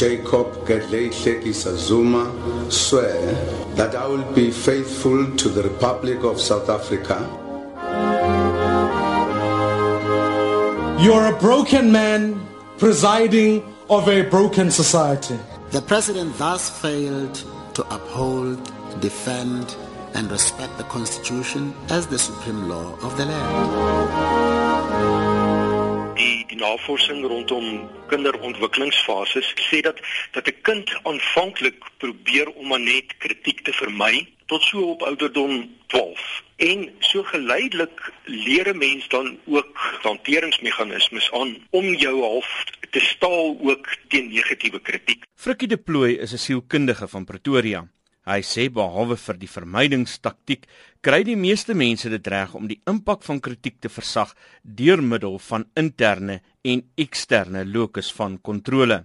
Jacob Gedleyihlekisa Zuma, swear that I will be faithful to the Republic of South Africa. You're a broken man presiding over a broken society. The president thus failed to uphold, defend, and respect the Constitution as the supreme law of the land. Navorsing rondom kinderontwikkelingsfases sê dat dat 'n kind aanvanklik probeer om maar net kritiek te vermy tot so op ouderdom 12 en so geleidelik leer 'n mens dan ook hanteringsmeganismes aan om jou half te staal ook teen negatiewe kritiek. Frikkie de Plooy is 'n sielkundige van Pretoria. Hy sê behalwe vir die vermydingstaktiek, kry die meeste mense dit reg om die impak van kritiek te versag deur middel van interne en eksterne locus van kontrole.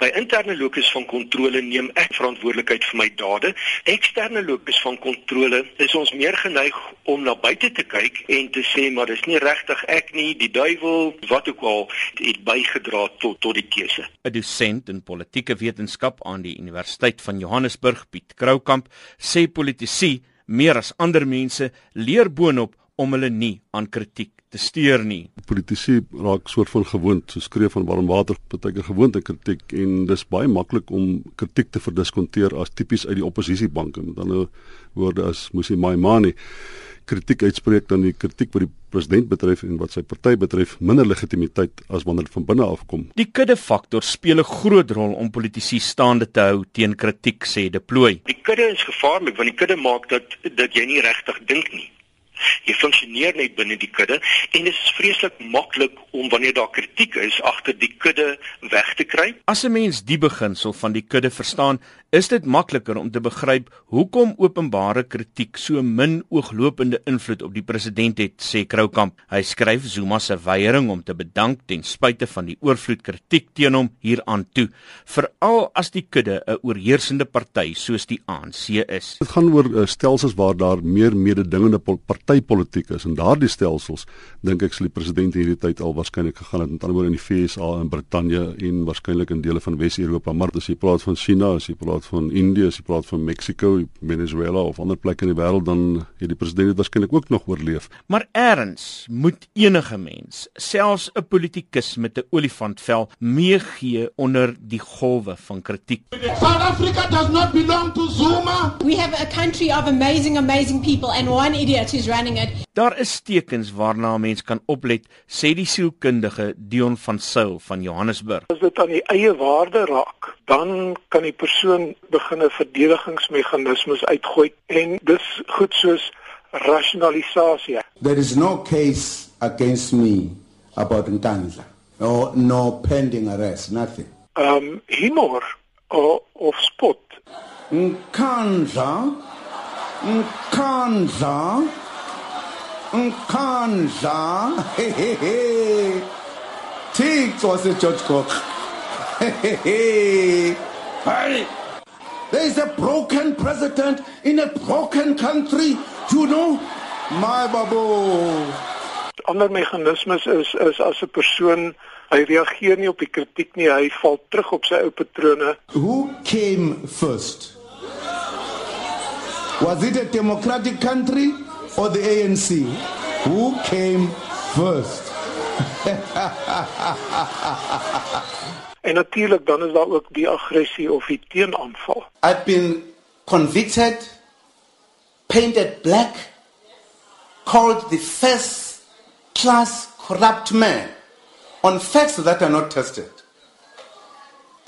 By interne locus van kontrole neem ek verantwoordelikheid vir my dade. Eksterne locus van kontrole is ons meer geneig om na buite te kyk en te sê maar dis nie regtig ek nie, die duiwel, wat ook al het bygedra tot tot die keuse. 'n Dosent in politieke wetenskap aan die Universiteit van Johannesburg, Piet Kroukamp, sê politici meer as ander mense leer boonop om hulle nie aan kritiek te steur nie. Politici raak soort van gewoond, so skreef van warm water, partykeer gewoond aan kritiek en dis baie maklik om kritiek te verdiskonteer as tipies uit die oppositiebanke. Met ander woorde as Musi Maimane kritiek uitspreek dan die kritiek wat die president betref en wat sy party betref minder legitimiteit as wanneer dit van binne af kom. Die kudde faktor speel 'n groot rol om politici staande te hou teen kritiek sê De Plooy. Die kudde is gevaarlik want die kudde maak dat dat jy nie regtig dink nie. Jy funksioneer net binne die kudde en dit is vreeslik maklik om wanneer daar kritiek is agter die kudde weg te kry. As 'n mens die beginsel van die kudde verstaan, is dit makliker om te begryp hoekom openbare kritiek so min ooglopende invloed op die president het, sê Kroukamp. Hy skryf Zuma se weiering om te bedank ten spyte van die oorvloed kritiek teen hom hieraan toe, veral as die kudde 'n oorheersende party soos die ANC is. Dit gaan oor uh, stelsels waar daar meer mededingende partytetiek is en daardie stelsels dink ek sal die president hierdie tyd al waarskynlik gegaan het met ander woorde in die FSA en Brittanje en waarskynlik in dele van Wes-Europa, maar as jy praat van China, as jy praat van Indië, as jy praat van Mexico, Venezuela of ander plekke in die wêreld dan het die president dit waarskynlik ook nog oorleef. Maar eers moet enige mens, selfs 'n politikus met 'n olifantvel, meegee onder die golwe van kritiek. South Africa does not belong to Zuma. We have a country of amazing amazing people and one idiot is running it. Daar is tekens waarna 'n mens kan oplet, sê die sielkundige Dion van Sail van Johannesburg. As dit aan die eie waarde raak, dan kan die persoon begin 'n verdedigingsmeganismes uitgooi en dis goed soos rasionalisasie. There is no case against me about Ntandla or no pending arrest, nothing. Um humor of, of spot. Nkandla Nkandla Nkandla Thixo wase George Cook Hey. There is a broken president in a broken country you know my babo Ander meganismes is is as 'n persoon hy reageer nie op die kritiek nie hy val terug op sy ou patrone. Who came first? Was it a democratic country or the ANC? Who came first? en natuurlik dan is daar ook die aggressie of die teenaanval. I've been convicted, painted black, called the first class corrupt man on facts that are not tested.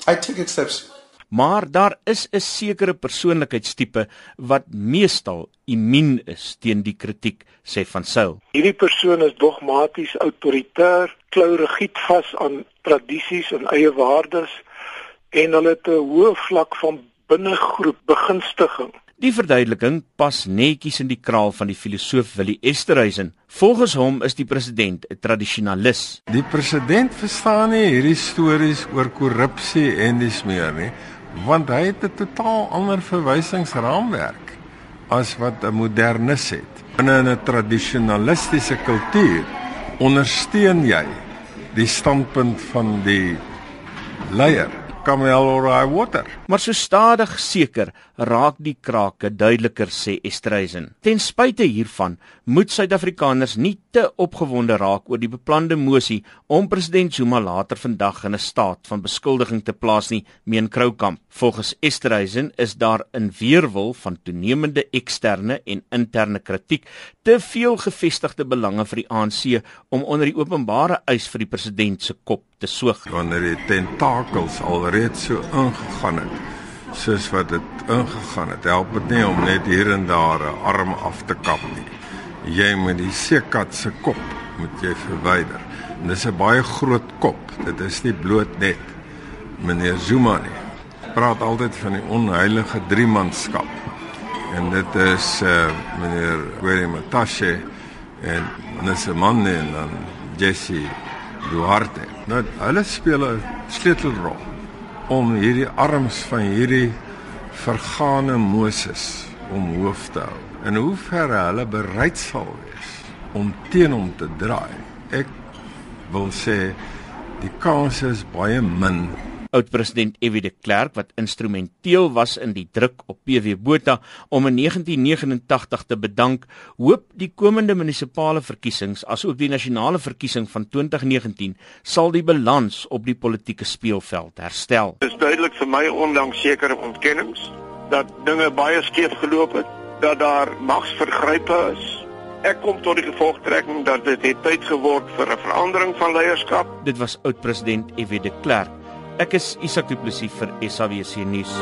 I take exception. Maar daar is 'n sekere persoonlikheidstipe wat meestal immuun is teen die kritiek, sê van Sail. Hierdie persoon is dogmaties, autoritair, klou rigied vas aan tradisies en eie waardes en hulle het 'n hoë vlak van binnegroep begunstiging. Die verduideliking pas netjies in die kraal van die filosoof Willie Esterhuizen. Volgens hom is die president 'n tradisionalis. Die president verstaan nie hierdie stories oor korrupsie en dis meer nie want hy het 'n totaal ander verwysingsraamwerk as wat 'n modernis het. Binne 'n tradisionalistiese kultuur ondersteun jy die standpunt van die leier kamel or high water. Maar so stadig seker raak die krake duideliker sê Estreisen. Ten spyte hiervan moet Suid-Afrikaners nie te opgewonde raak oor die beplande mosie om president Zuma later vandag in 'n staat van beskuldiging te plaas nie, meen Kroukamp. Volgens Estreisen is daar in weerwil van toenemende eksterne en interne kritiek te veel gevestigde belange vir die ANC om onder die openbare eis vir die president se kop te soog. Wanneer die tentakels alreeds so ingegaan het, soos wat dit ingegaan het, help dit nie om net hier en daar 'n arm af te kap nie. Jy moet die seekat se kop moet jy verwyder. En dis 'n baie groot kop. Dit is nie bloot net meneer Zuma nie. Praat altyd van die onheilige driemanskap. En dit is eh uh, meneer Gweri Matashe en Nsemane en dan Jesse Duarte. Nou hulle speel 'n sleutelrol om hierdie arms van hierdie vergane Moses om hoof te hou. En hoe ver hulle bereid sal wees om teen hom te draai. Ek wil sê die kans is baie min Oud-president F.W. de Klerk wat instrumenteel was in die druk op PW Botha om in 1989 te bedank, hoop die komende munisipale verkiesings asook die nasionale verkiesing van 2019 sal die balans op die politieke speelveld herstel. Dit is duidelik vir my ondanks sekere ontkennings dat dinge baie skeef geloop het, dat daar magsvergrype is. Ek kom tot die gevolgtrekking dat dit het tyd geword vir 'n verandering van leierskap. Dit was oud-president F.W. de Klerk Ek is Isak Du Plessis vir SABC nuus.